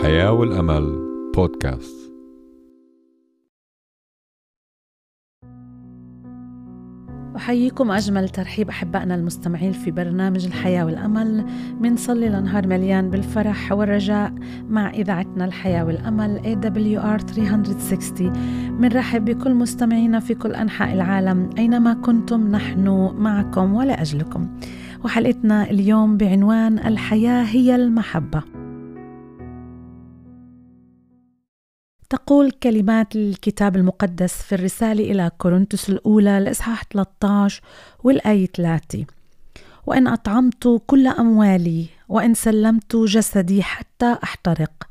الحياة والأمل بودكاست. أحييكم أجمل ترحيب أحبائنا المستمعين في برنامج الحياة والأمل. منصلي لنهار مليان بالفرح والرجاء مع إذاعتنا الحياة والأمل AWR 360 منرحب بكل مستمعينا في كل أنحاء العالم أينما كنتم نحن معكم ولأجلكم وحلقتنا اليوم بعنوان الحياة هي المحبة. تقول كلمات الكتاب المقدس في الرسالة إلى كورنثوس الأولى الإصحاح 13 والآية 3 وإن أطعمت كل أموالي وإن سلمت جسدي حتى أحترق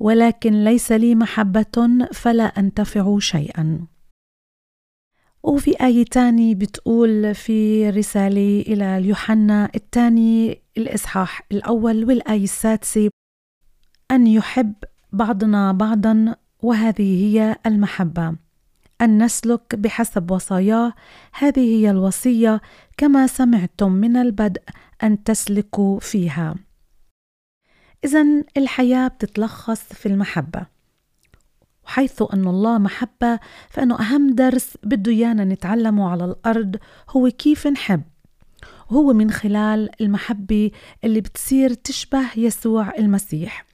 ولكن ليس لي محبة فلا أنتفع شيئا. وفي آية تاني بتقول في رسالة إلى اليوحنا الثاني الإصحاح الأول والآية السادسة أن يحب بعضنا بعضا وهذه هي المحبة. أن نسلك بحسب وصاياه هذه هي الوصية كما سمعتم من البدء أن تسلكوا فيها. اذا الحياة بتتلخص في المحبة. وحيث أن الله محبة فإنه أهم درس بده إيانا نتعلمه على الأرض هو كيف نحب. وهو من خلال المحبة اللي بتصير تشبه يسوع المسيح.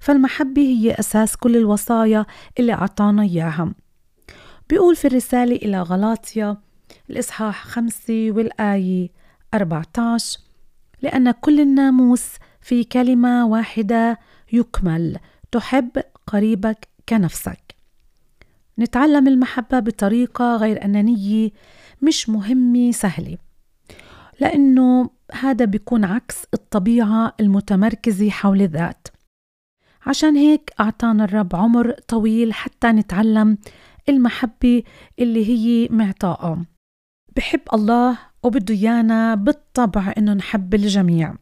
فالمحبة هي أساس كل الوصايا اللي أعطانا إياها. بيقول في الرسالة إلى غلاطيا الإصحاح خمسة والآية 14 لأن كل الناموس في كلمة واحدة يكمل تحب قريبك كنفسك. نتعلم المحبة بطريقة غير أنانية مش مهمة سهلة لأنه هذا بيكون عكس الطبيعة المتمركزة حول الذات. عشان هيك أعطانا الرب عمر طويل حتى نتعلم المحبة اللي هي معطاءة. بحب الله وبده إيانا بالطبع إنه نحب الجميع.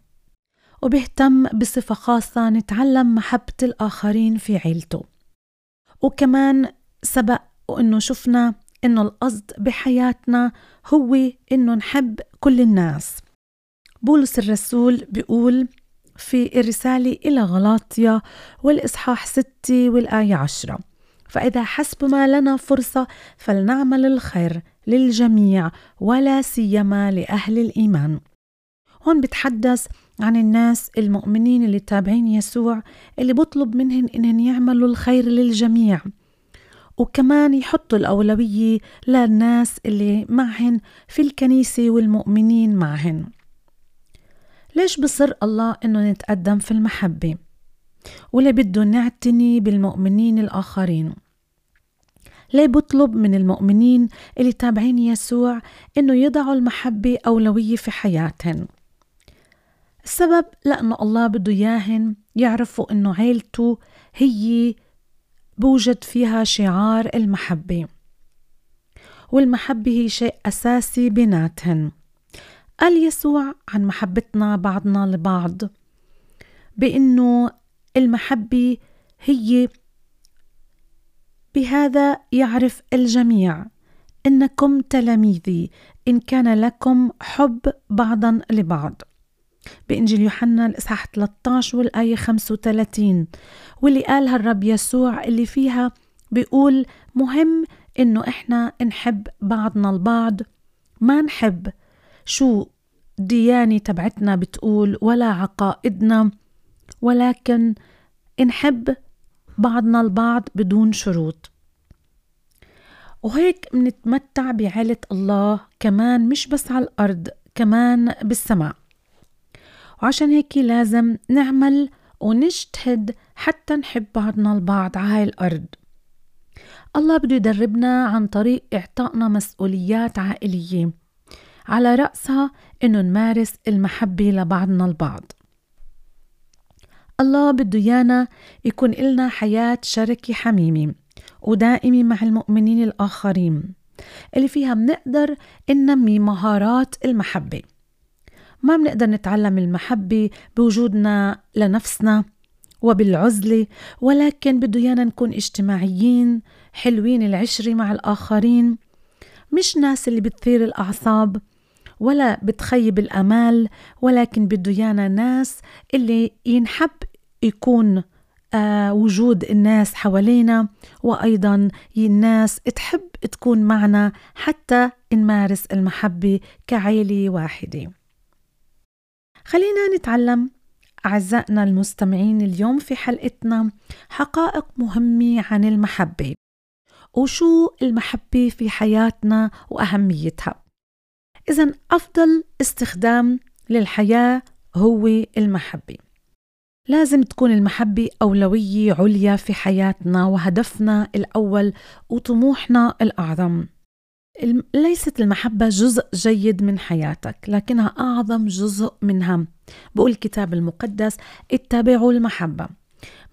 وبيهتم بصفة خاصة نتعلم محبة الآخرين في عيلته. وكمان سبق وإنه شفنا إنه القصد بحياتنا هو إنه نحب كل الناس. بولس الرسول بيقول في الرسالة إلى غلاطيا والإصحاح 6 والآية 10 فإذا حسب ما لنا فرصة فلنعمل الخير للجميع ولا سيما لأهل الإيمان. هون بتحدث عن الناس المؤمنين اللي تابعين يسوع اللي بطلب منهن إنهن يعملوا الخير للجميع. وكمان يحطوا الأولوية للناس اللي معهن في الكنيسة والمؤمنين معهن. ليش بصر الله إنه نتقدم في المحبة؟ وليه بده نعتني بالمؤمنين الآخرين؟ ليه بطلب من المؤمنين اللي تابعين يسوع إنه يضعوا المحبة أولوية في حياتهم؟ السبب لأنه الله بده إياهن يعرفوا إنه عيلته هي بوجد فيها شعار المحبة. والمحبة هي شيء أساسي بيناتهن قال يسوع عن محبتنا بعضنا لبعض بإنه المحبة هي بهذا يعرف الجميع إنكم تلاميذي إن كان لكم حب بعضا لبعض. بإنجيل يوحنا الإصحاح 13 والآية 35 واللي قالها الرب يسوع اللي فيها بيقول مهم إنه إحنا نحب بعضنا البعض ما نحب شو الديانة تبعتنا بتقول ولا عقائدنا ولكن نحب بعضنا البعض بدون شروط. وهيك منتمتع بعيلة الله كمان مش بس على الأرض كمان بالسماء. وعشان هيك لازم نعمل ونجتهد حتى نحب بعضنا البعض على هاي الأرض. الله بده يدربنا عن طريق إعطائنا مسؤوليات عائلية. على رأسها إنه نمارس المحبة لبعضنا البعض. الله بده يانا يكون إلنا حياة شركة حميمة ودائمة مع المؤمنين الآخرين اللي فيها منقدر ننمي مهارات المحبة. ما بنقدر نتعلم المحبة بوجودنا لنفسنا وبالعزلة ولكن بده يانا نكون اجتماعيين حلوين العشرة مع الآخرين مش ناس اللي بتثير الأعصاب ولا بتخيب الأمال ولكن بده يانا ناس اللي ينحب يكون آه، وجود الناس حوالينا وأيضا الناس تحب تكون معنا حتى نمارس المحبة كعيلة واحدة. خلينا نتعلم أعزائنا المستمعين اليوم في حلقتنا حقائق مهمة عن المحبة وشو المحبة في حياتنا وأهميتها. إذا أفضل استخدام للحياة هو المحبة. لازم تكون المحبة أولوية عليا في حياتنا وهدفنا الأول وطموحنا الأعظم. ليست المحبة جزء جيد من حياتك لكنها أعظم جزء منها. بقول الكتاب المقدس اتبعوا المحبة.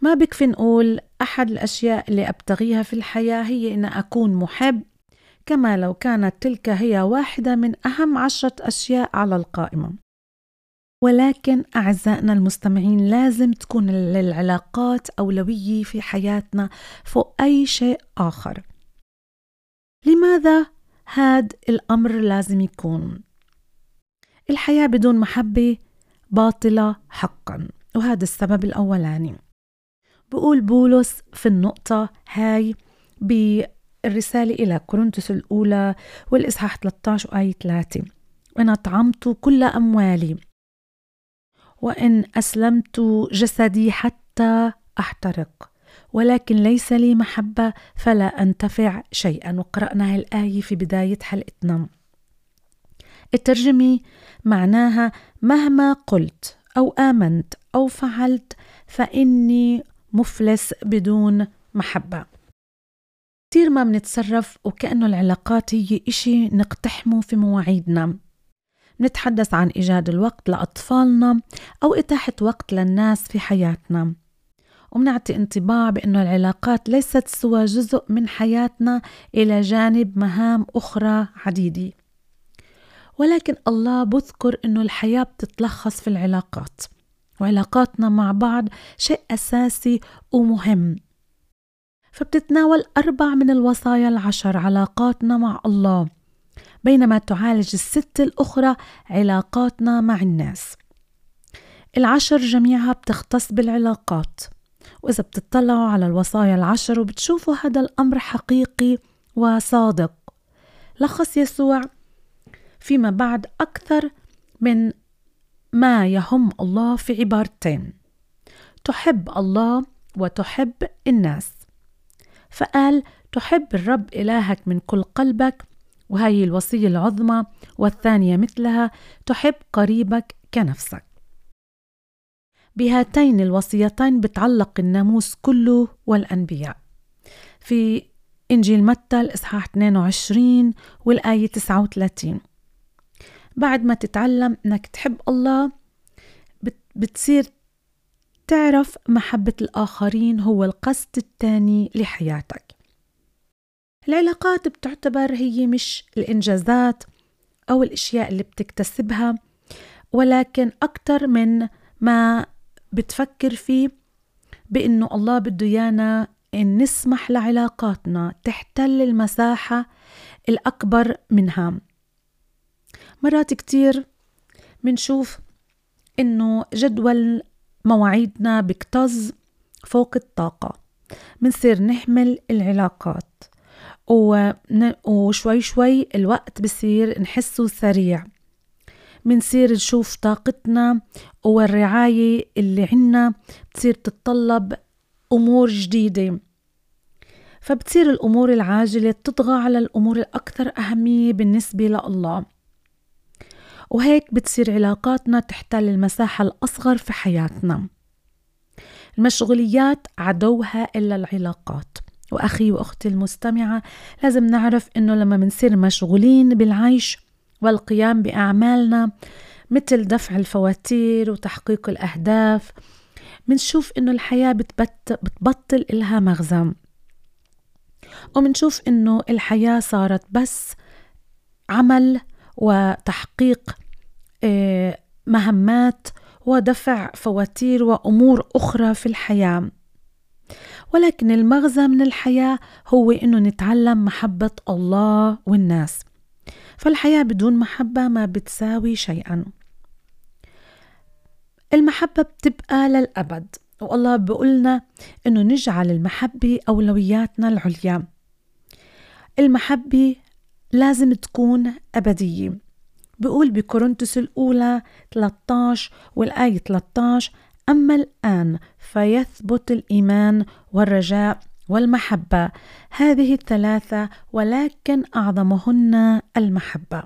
ما بكفي نقول أحد الأشياء اللي أبتغيها في الحياة هي أن أكون محب كما لو كانت تلك هي واحدة من أهم عشرة أشياء على القائمة. ولكن أعزائنا المستمعين لازم تكون للعلاقات أولوية في حياتنا فوق أي شيء آخر. لماذا هاد الأمر لازم يكون؟ الحياة بدون محبة باطلة حقا وهذا السبب الأولاني. بقول بولس في النقطة هاي بالرسالة إلى كورنثوس الأولى والإصحاح 13 وآية 3 وإن أطعمت كل أموالي وإن أسلمت جسدي حتى أحترق ولكن ليس لي محبة فلا أنتفع شيئا. وقرأنا الآية في بداية حلقتنا. الترجمة معناها مهما قلت أو آمنت أو فعلت فإني مفلس بدون محبة. كتير ما بنتصرف وكأنه العلاقات هي إشي نقتحمه في مواعيدنا. نتحدث عن إيجاد الوقت لأطفالنا أو إتاحة وقت للناس في حياتنا. ومنعطي انطباع بأنه العلاقات ليست سوى جزء من حياتنا إلى جانب مهام أخرى عديدة. ولكن الله بذكر أنه الحياة بتتلخص في العلاقات وعلاقاتنا مع بعض شيء أساسي ومهم. فبتتناول أربع من الوصايا العشر علاقاتنا مع الله بينما تعالج الست الأخرى علاقاتنا مع الناس. العشر جميعها بتختص بالعلاقات وإذا بتطلعوا على الوصايا العشر وبتشوفوا هذا الأمر حقيقي وصادق. لخص يسوع فيما بعد أكثر من ما يهم الله في عبارتين تحب الله وتحب الناس. فقال تحب الرب إلهك من كل قلبك وهي الوصية العظمى والثانية مثلها تحب قريبك كنفسك. بهاتين الوصيتين بتعلق الناموس كله والأنبياء. في إنجيل متى الإصحاح 22 والآية 39 بعد ما تتعلم إنك تحب الله بتصير تعرف محبة الآخرين هو القصد الثاني لحياتك. العلاقات بتعتبر هي مش الإنجازات أو الأشياء اللي بتكتسبها ولكن أكتر من ما بتفكر فيه بأنه الله بده إيانا إن نسمح لعلاقاتنا تحتل المساحة الأكبر منها. مرات كتير منشوف إنه جدول مواعيدنا بيكتظ فوق الطاقة. منصير نحمل العلاقات. وشوي شوي الوقت بصير نحسه سريع. منصير نشوف طاقتنا والرعاية اللي عنا بتصير تتطلب أمور جديدة. فبتصير الأمور العاجلة تطغى على الأمور الأكثر أهمية بالنسبة لله. وهيك بتصير علاقاتنا تحتل المساحة الأصغر في حياتنا. المشغوليات عدوها إلا العلاقات. وأخي وأختي المستمعة لازم نعرف إنه لما منصير مشغولين بالعيش والقيام بأعمالنا مثل دفع الفواتير وتحقيق الأهداف منشوف إنه الحياة بتبت بتبطل إلها مغزى. ومنشوف إنه الحياة صارت بس عمل وتحقيق آه، مهمات ودفع فواتير وأمور أخرى في الحياة. ولكن المغزى من الحياة هو إنه نتعلم محبة الله والناس. فالحياة بدون محبة ما بتساوي شيئا. المحبة بتبقى للأبد والله بقولنا إنه نجعل المحبة أولوياتنا العليا. المحبة لازم تكون أبدية. بيقول بكورنثوس الأولى 13 والآية 13 أما الآن فيثبت الإيمان والرجاء والمحبة. هذه الثلاثة ولكن أعظمهن المحبة.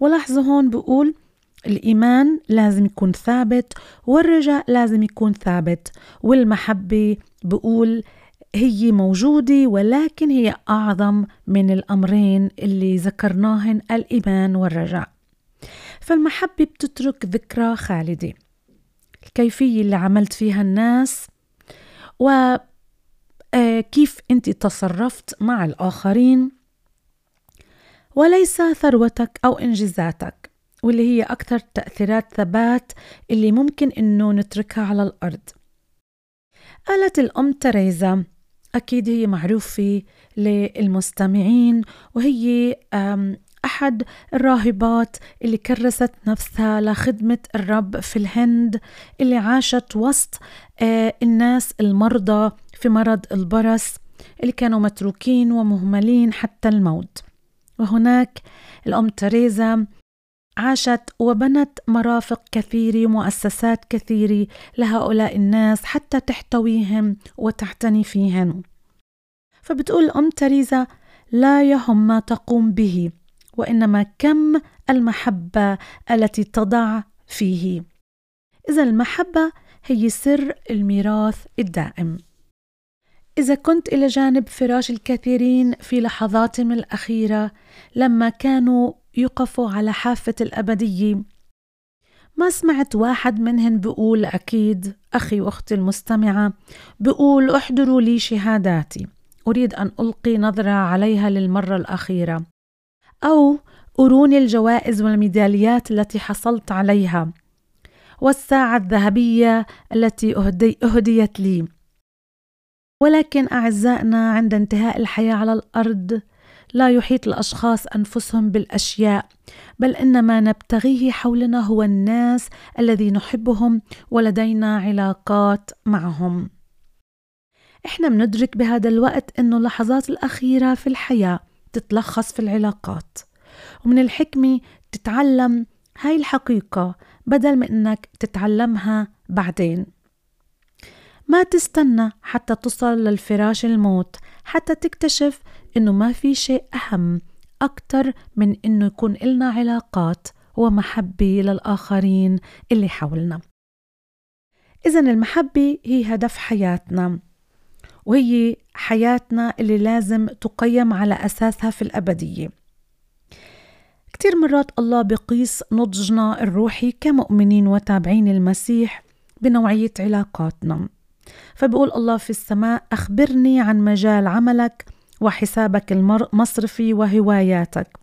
ولاحظوا هون بقول الإيمان لازم يكون ثابت والرجاء لازم يكون ثابت. والمحبة بقول هي موجودة ولكن هي أعظم من الأمرين اللي ذكرناهن الإيمان والرجاء. فالمحبة بتترك ذكرى خالدة. الكيفية اللي عملت فيها الناس و كيف أنت تصرفت مع الآخرين وليس ثروتك أو إنجازاتك واللي هي أكثر تأثيرات ثبات اللي ممكن إنه نتركها على الأرض. قالت الأم تريزا أكيد هي معروفة للمستمعين وهي أحد الراهبات اللي كرست نفسها لخدمة الرب في الهند اللي عاشت وسط آه، الناس المرضى في مرض البرص اللي كانوا متروكين ومهملين حتى الموت. وهناك الأم تريزا عاشت وبنت مرافق كثيرة ومؤسسات كثيرة لهؤلاء الناس حتى تحتويهم وتعتني فيهم. فبتقول الأم تريزا لا يهم ما تقوم به وإنما كم المحبة التي تضع فيه. إذا المحبة هي سر الميراث الدائم. إذا كنت إلى جانب فراش الكثيرين في لحظاتهم الأخيرة لما كانوا يقفوا على حافة الأبدية ما سمعت واحد منهن بقول أكيد أخي وأختي المستمعة بقول أحضروا لي شهاداتي. أريد أن ألقي نظرة عليها للمرة الأخيرة. أو أروني الجوائز والميداليات التي حصلت عليها. والساعة الذهبية التي أهدي أهديت لي. ولكن أعزائنا عند انتهاء الحياة على الأرض لا يحيط الأشخاص أنفسهم بالأشياء بل إنما نبتغيه حولنا هو الناس الذي نحبهم ولدينا علاقات معهم. إحنا بندرك بهذا الوقت إنه اللحظات الأخيرة في الحياة تتلخص في العلاقات ومن الحكمة تتعلم هاي الحقيقة بدل من إنك تتعلمها بعدين. ما تستنى حتى تصل للفراش الموت حتى تكتشف إنه ما في شيء أهم أكتر من إنه يكون إلنا علاقات ومحبة للآخرين اللي حولنا. إذا المحبة هي هدف حياتنا وهي حياتنا اللي لازم تقيم على أساسها في الأبدية. كتير مرات الله بقيس نضجنا الروحي كمؤمنين وتابعين المسيح بنوعية علاقاتنا. فبقول الله في السماء أخبرني عن مجال عملك وحسابك المصرفي وهواياتك.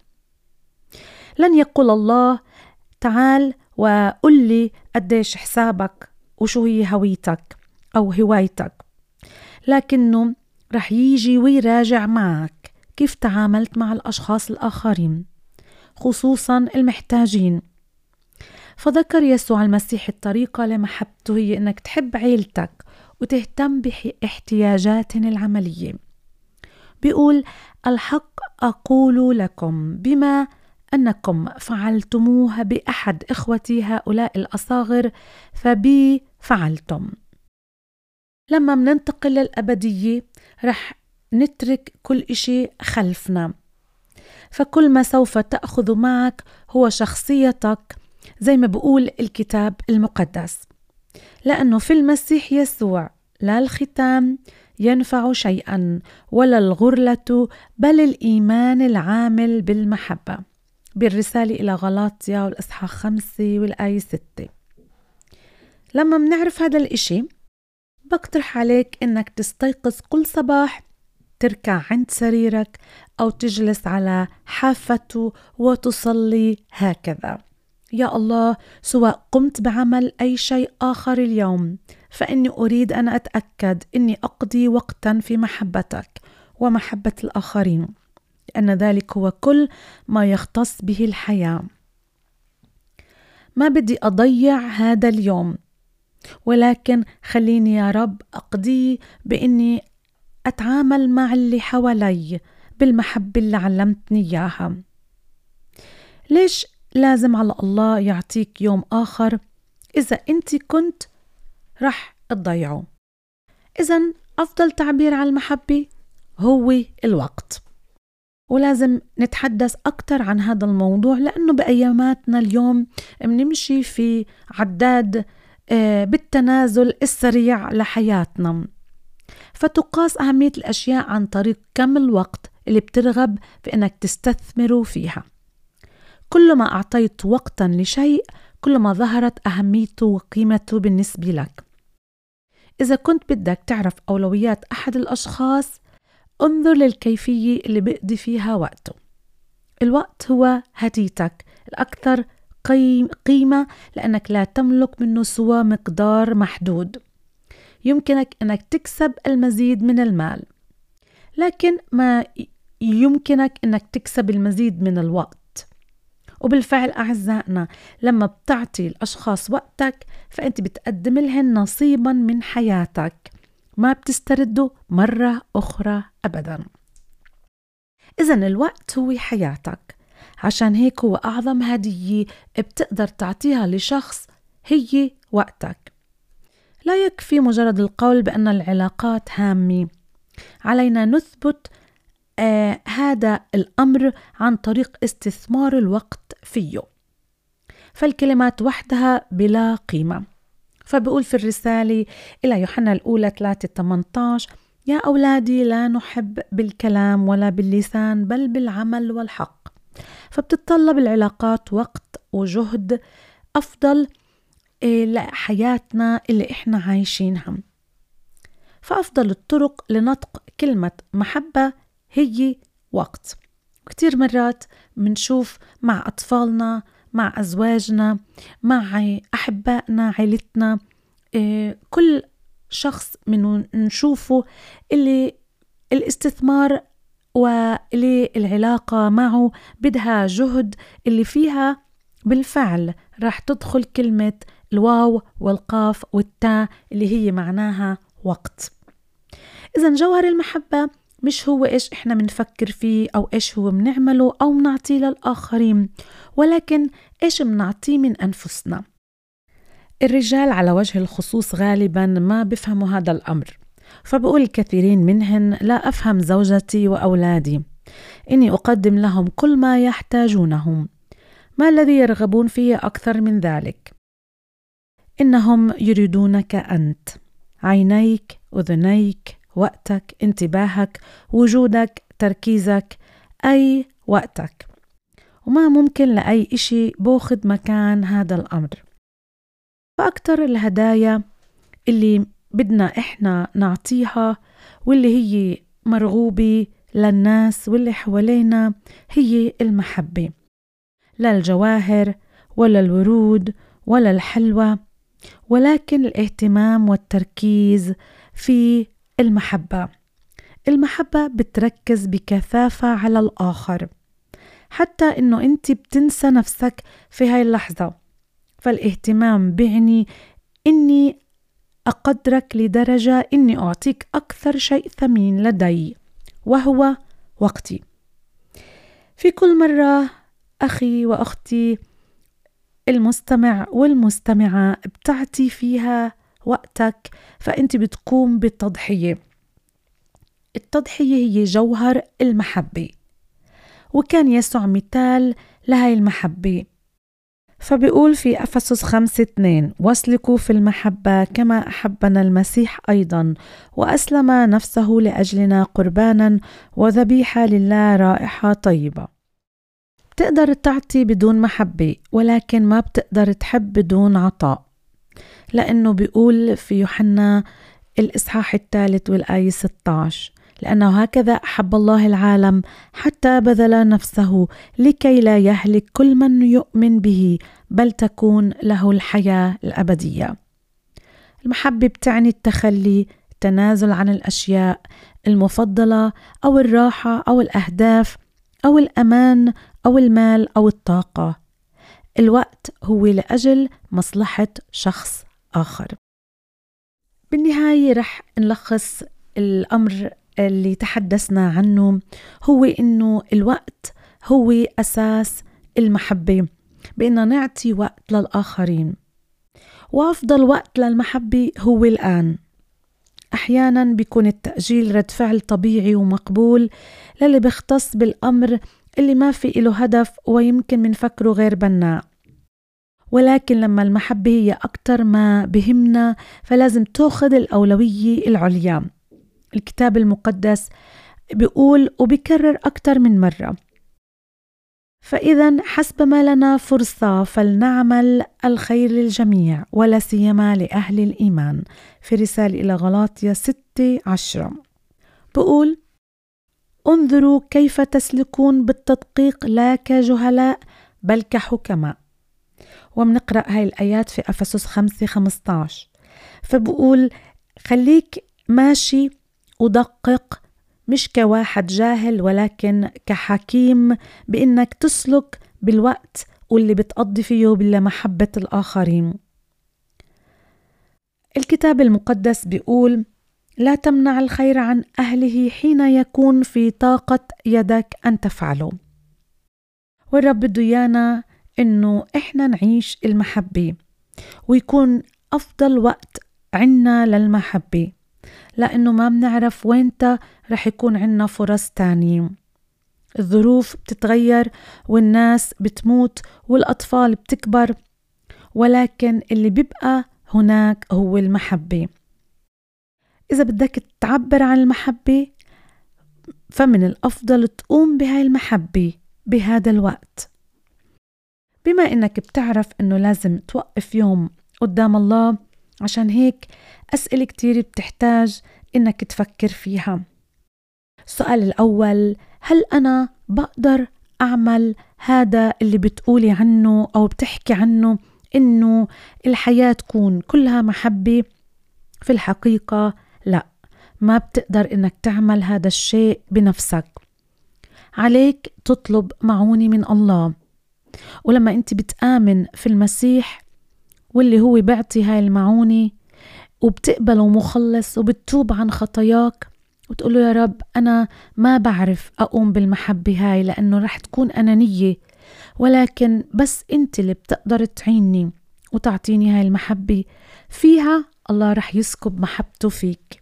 لن يقول الله تعال وقل لي قديش حسابك وشو هي هويتك أو هوايتك. لكنه رح يجي ويراجع معك كيف تعاملت مع الأشخاص الآخرين خصوصا المحتاجين. فذكر يسوع المسيح الطريقة لمحبته هي إنك تحب عيلتك وتهتم باحتياجاتهم العملية. بيقول الحق أقول لكم بما أنكم فعلتموه بأحد إخوتي هؤلاء الأصاغر فبي فعلتم. لما مننتقل للأبدية رح نترك كل إشي خلفنا. فكل ما سوف تأخذ معك هو شخصيتك زي ما بقول الكتاب المقدس. لأنه في المسيح يسوع لا الختام ينفع شيئا ولا الغرلة بل الإيمان العامل بالمحبة. بالرسالة إلى غلاطيا والإصحاح خمسة والآية ستة. لما منعرف هذا الإشي بقترح عليك إنك تستيقظ كل صباح تركع عند سريرك أو تجلس على حافته وتصلي هكذا. يا الله سواء قمت بعمل أي شيء آخر اليوم فإني أريد أن أتأكد إني أقضي وقتا في محبتك ومحبة الآخرين لأن ذلك هو كل ما يختص به الحياة. ما بدي أضيع هذا اليوم ولكن خليني يا رب أقضيه بإني أتعامل مع اللي حوالي بالمحبة اللي علمتني إياها. ليش لازم على الله يعطيك يوم آخر؟ إذا أنت كنت رح تضيعه. إذا أفضل تعبير عن المحبة هو الوقت. ولازم نتحدث أكثر عن هذا الموضوع لأنه بأياماتنا اليوم بنمشي في عداد آه، بالتنازل السريع لحياتنا. فتقاس أهمية الأشياء عن طريق كم الوقت اللي بترغب في إنك تستثمره فيها. كلما أعطيت وقتا لشيء كلما ظهرت أهميته وقيمته بالنسبة لك. إذا كنت بدك تعرف أولويات أحد الأشخاص انظر للكيفية اللي بيقضي فيها وقته. الوقت هو هديتك الأكثر قيمة لأنك لا تملك منه سوى مقدار محدود. يمكنك أنك تكسب المزيد من المال لكن ما يمكنك أنك تكسب المزيد من الوقت. وبالفعل أعزائنا لما بتعطي الأشخاص وقتك فأنت بتقدم لهم نصيبا من حياتك. ما بتسترده مرة أخرى أبدا. إذا الوقت هو حياتك. عشان هيك هو أعظم هدية بتقدر تعطيها لشخص هي وقتك. لا يكفي مجرد القول بأن العلاقات هامة. علينا نثبت آه هذا الأمر عن طريق استثمار الوقت فيه. فالكلمات وحدها بلا قيمة. فبقول في الرسالة إلى يوحنا الأولى 3 18 يا أولادي لا نحب بالكلام ولا باللسان بل بالعمل والحق. فبتتطلب العلاقات وقت وجهد أفضل إيه، لحياتنا اللي إحنا عايشينها. فأفضل الطرق لنطق كلمة محبة هي وقت. كتير مرات منشوف مع أطفالنا مع أزواجنا مع أحبائنا عيلتنا إيه، كل شخص من نشوفه اللي الاستثمار واللي العلاقة معه بدها جهد اللي فيها بالفعل راح تدخل كلمة الواو والقاف والتاء اللي هي معناها وقت. إذا جوهر المحبة مش هو إيش إحنا بنفكر فيه أو إيش هو بنعمله أو بنعطيه للآخرين ولكن إيش بنعطيه من أنفسنا. الرجال على وجه الخصوص غالبا ما بفهموا هذا الأمر فبقول الكثيرين منهن لا أفهم زوجتي وأولادي إني أقدم لهم كل ما يحتاجونه ما الذي يرغبون فيه أكثر من ذلك؟ إنهم يريدونك أنت عينيك أذنيك وقتك انتباهك وجودك تركيزك أي وقتك. وما ممكن لأي إشي بوخد مكان هذا الأمر. فأكتر الهدايا اللي بدنا إحنا نعطيها واللي هي مرغوبة للناس واللي حوالينا هي المحبة. لا الجواهر ولا الورود ولا الحلوى. ولكن الاهتمام والتركيز في المحبة. المحبة بتركز بكثافة على الآخر حتى إنه أنت بتنسى نفسك في هاي اللحظة. فالاهتمام بعني إني أقدرك لدرجة إني أعطيك أكثر شيء ثمين لدي وهو وقتي. في كل مرة أخي وأختي المستمع والمستمعة بتعطي فيها وقتك فأنت بتقوم بالتضحية. التضحية هي جوهر المحبة وكان يسوع مثال لهي المحبة. فبيقول في أفسس خمسة اثنين واسلكوا في المحبة كما أحبنا المسيح أيضا وأسلم نفسه لأجلنا قربانا وذبيحة لله رائحة طيبة. بتقدر تعطي بدون محبة ولكن ما بتقدر تحب بدون عطاء. لأنه بيقول في يوحنا الإصحاح الثالث والآية 16 لأنه هكذا أحب الله العالم حتى بذل نفسه لكي لا يهلك كل من يؤمن به بل تكون له الحياة الأبدية. المحبة بتعني التخلي، التنازل عن الأشياء المفضلة أو الراحة أو الأهداف أو الأمان أو المال أو الطاقة. الوقت هو لأجل مصلحة شخص آخر. بالنهاية رح نلخص الأمر اللي تحدثنا عنه هو إنه الوقت هو أساس المحبة بإننا نعطي وقت للآخرين. وأفضل وقت للمحبة هو الآن. أحيانا بيكون التأجيل رد فعل طبيعي ومقبول للي بيختص بالأمر اللي ما في له هدف ويمكن منفكره غير بناء. ولكن لما المحبة هي أكتر ما بهمنا فلازم تأخذ الأولوية العليا. الكتاب المقدس بيقول وبكرر أكتر من مرة. فإذا حسب ما لنا فرصة فلنعمل الخير للجميع ولا سيما لأهل الإيمان. في رسالة إلى غلاطيا 6 عشرة. بقول انظروا كيف تسلكون بالتدقيق لا كجهلاء بل كحكماء. ومنقرأ هاي الآيات في أفسس 5 15 فبقول خليك ماشي ودقق مش كواحد جاهل ولكن كحكيم بإنك تسلك بالوقت واللي بتقضي فيه بالمحبة الآخرين. الكتاب المقدس بيقول لا تمنع الخير عن أهله حين يكون في طاقة يدك أن تفعله. والرب بده إيانا إنه إحنا نعيش المحبة ويكون أفضل وقت عنا للمحبة لأنه ما بنعرف وينتا رح يكون عنا فرص تانية. الظروف بتتغير والناس بتموت والأطفال بتكبر ولكن اللي بيبقى هناك هو المحبة. إذا بدك تعبر عن المحبة فمن الأفضل تقوم بهاي المحبة بهذا الوقت. بما إنك بتعرف إنه لازم توقف يوم قدام الله عشان هيك أسئلة كتير بتحتاج إنك تفكر فيها. السؤال الأول هل أنا بقدر أعمل هذا اللي بتقولي عنه أو بتحكي عنه إنه الحياة تكون كلها محبة؟ في الحقيقة لا ما بتقدر إنك تعمل هذا الشيء بنفسك. عليك تطلب معونة من الله. ولما أنت بتآمن في المسيح واللي هو بيعطي هاي المعونة وبتقبله مخلص وبتتوب عن خطاياك وتقول له يا رب أنا ما بعرف أقوم بالمحبة هاي لأنه رح تكون أنانية ولكن بس أنت اللي بتقدر تعيني وتعطيني هاي المحبة. فيها الله رح يسكب محبته فيك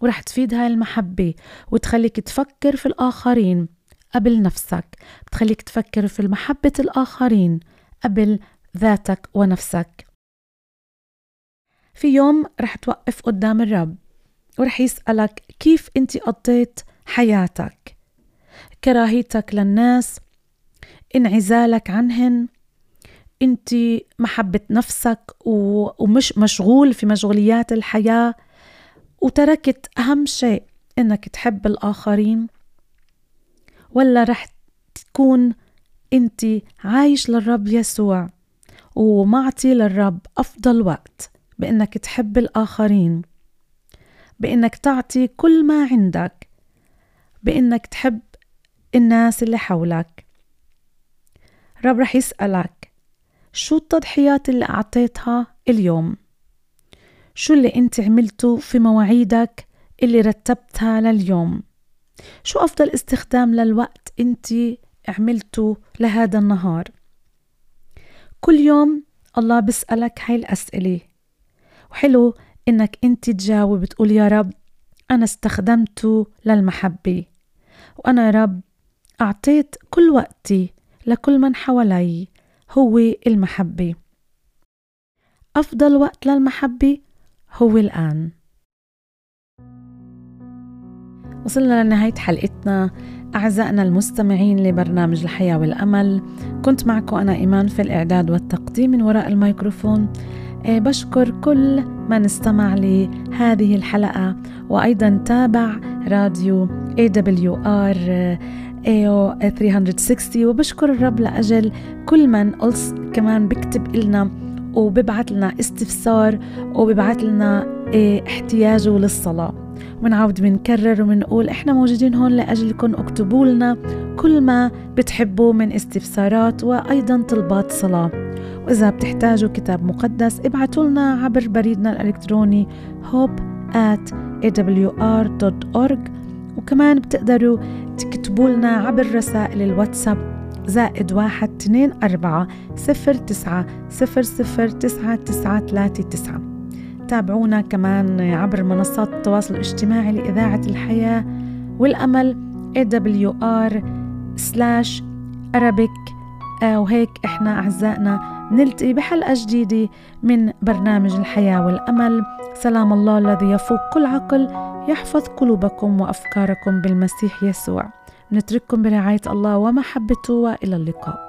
ورح تفيد هاي المحبة وتخليك تفكر في الآخرين. قبل نفسك. بتخليك تفكر في محبة الآخرين. قبل ذاتك ونفسك. في يوم رح توقف قدام الرب ورح يسألك كيف أنت قضيت حياتك. كراهيتك للناس. انعزالك عنهن. أنت محبة نفسك ومش مشغول في مشغوليات الحياة. وتركت أهم شيء إنك تحب الآخرين. ولا رح تكون انت عايش للرب يسوع ومعطي للرب أفضل وقت بإنك تحب الآخرين بإنك تعطي كل ما عندك بإنك تحب الناس اللي حولك. رب رح يسألك شو التضحيات اللي أعطيتها اليوم؟ شو اللي أنت عملته في مواعيدك اللي رتبتها لليوم؟ شو أفضل استخدام للوقت أنت عملته لهذا النهار؟ كل يوم الله بيسألك هاي الأسئلة. وحلو إنك أنت تجاوب تقول يا رب أنا استخدمته للمحبة وأنا يا رب أعطيت كل وقتي لكل من حوالي هو المحبة. أفضل وقت للمحبة هو الآن. وصلنا لنهاية حلقتنا. أعزائنا المستمعين لبرنامج الحياة والأمل كنت معكم أنا إيمان في الإعداد والتقديم من وراء الميكروفون. إيه، بشكر كل من استمع لهذه الحلقة وأيضا تابع راديو AWR AO 360 وبشكر الرب لأجل كل من كمان بكتب لنا وببعث لنا استفسار وببعث لنا إيه، احتياجه للصلاة. ونعود بنكرر وبنقول إحنا موجودين هون لأجلكم اكتبوا لنا كل ما بتحبوا من استفسارات وأيضا طلبات صلاة. وإذا بتحتاجوا كتاب مقدس ابعتوا لنا عبر بريدنا الإلكتروني hope at awr.org وكمان بتقدروا تكتبوا لنا عبر رسائل الواتساب زائد واحد اثنين أربعة صفر تسعة صفر صفر تسعة تسعة ثلاثة تسعة. تابعونا كمان عبر منصات التواصل الاجتماعي لإذاعة الحياة والأمل awr slash arabic. وهيك إحنا أعزائنا نلتقي بحلقة جديدة من برنامج الحياة والأمل. سلام الله الذي يفوق كل عقل يحفظ قلوبكم وأفكاركم بالمسيح يسوع. نترككم برعاية الله ومحبته وإلى اللقاء.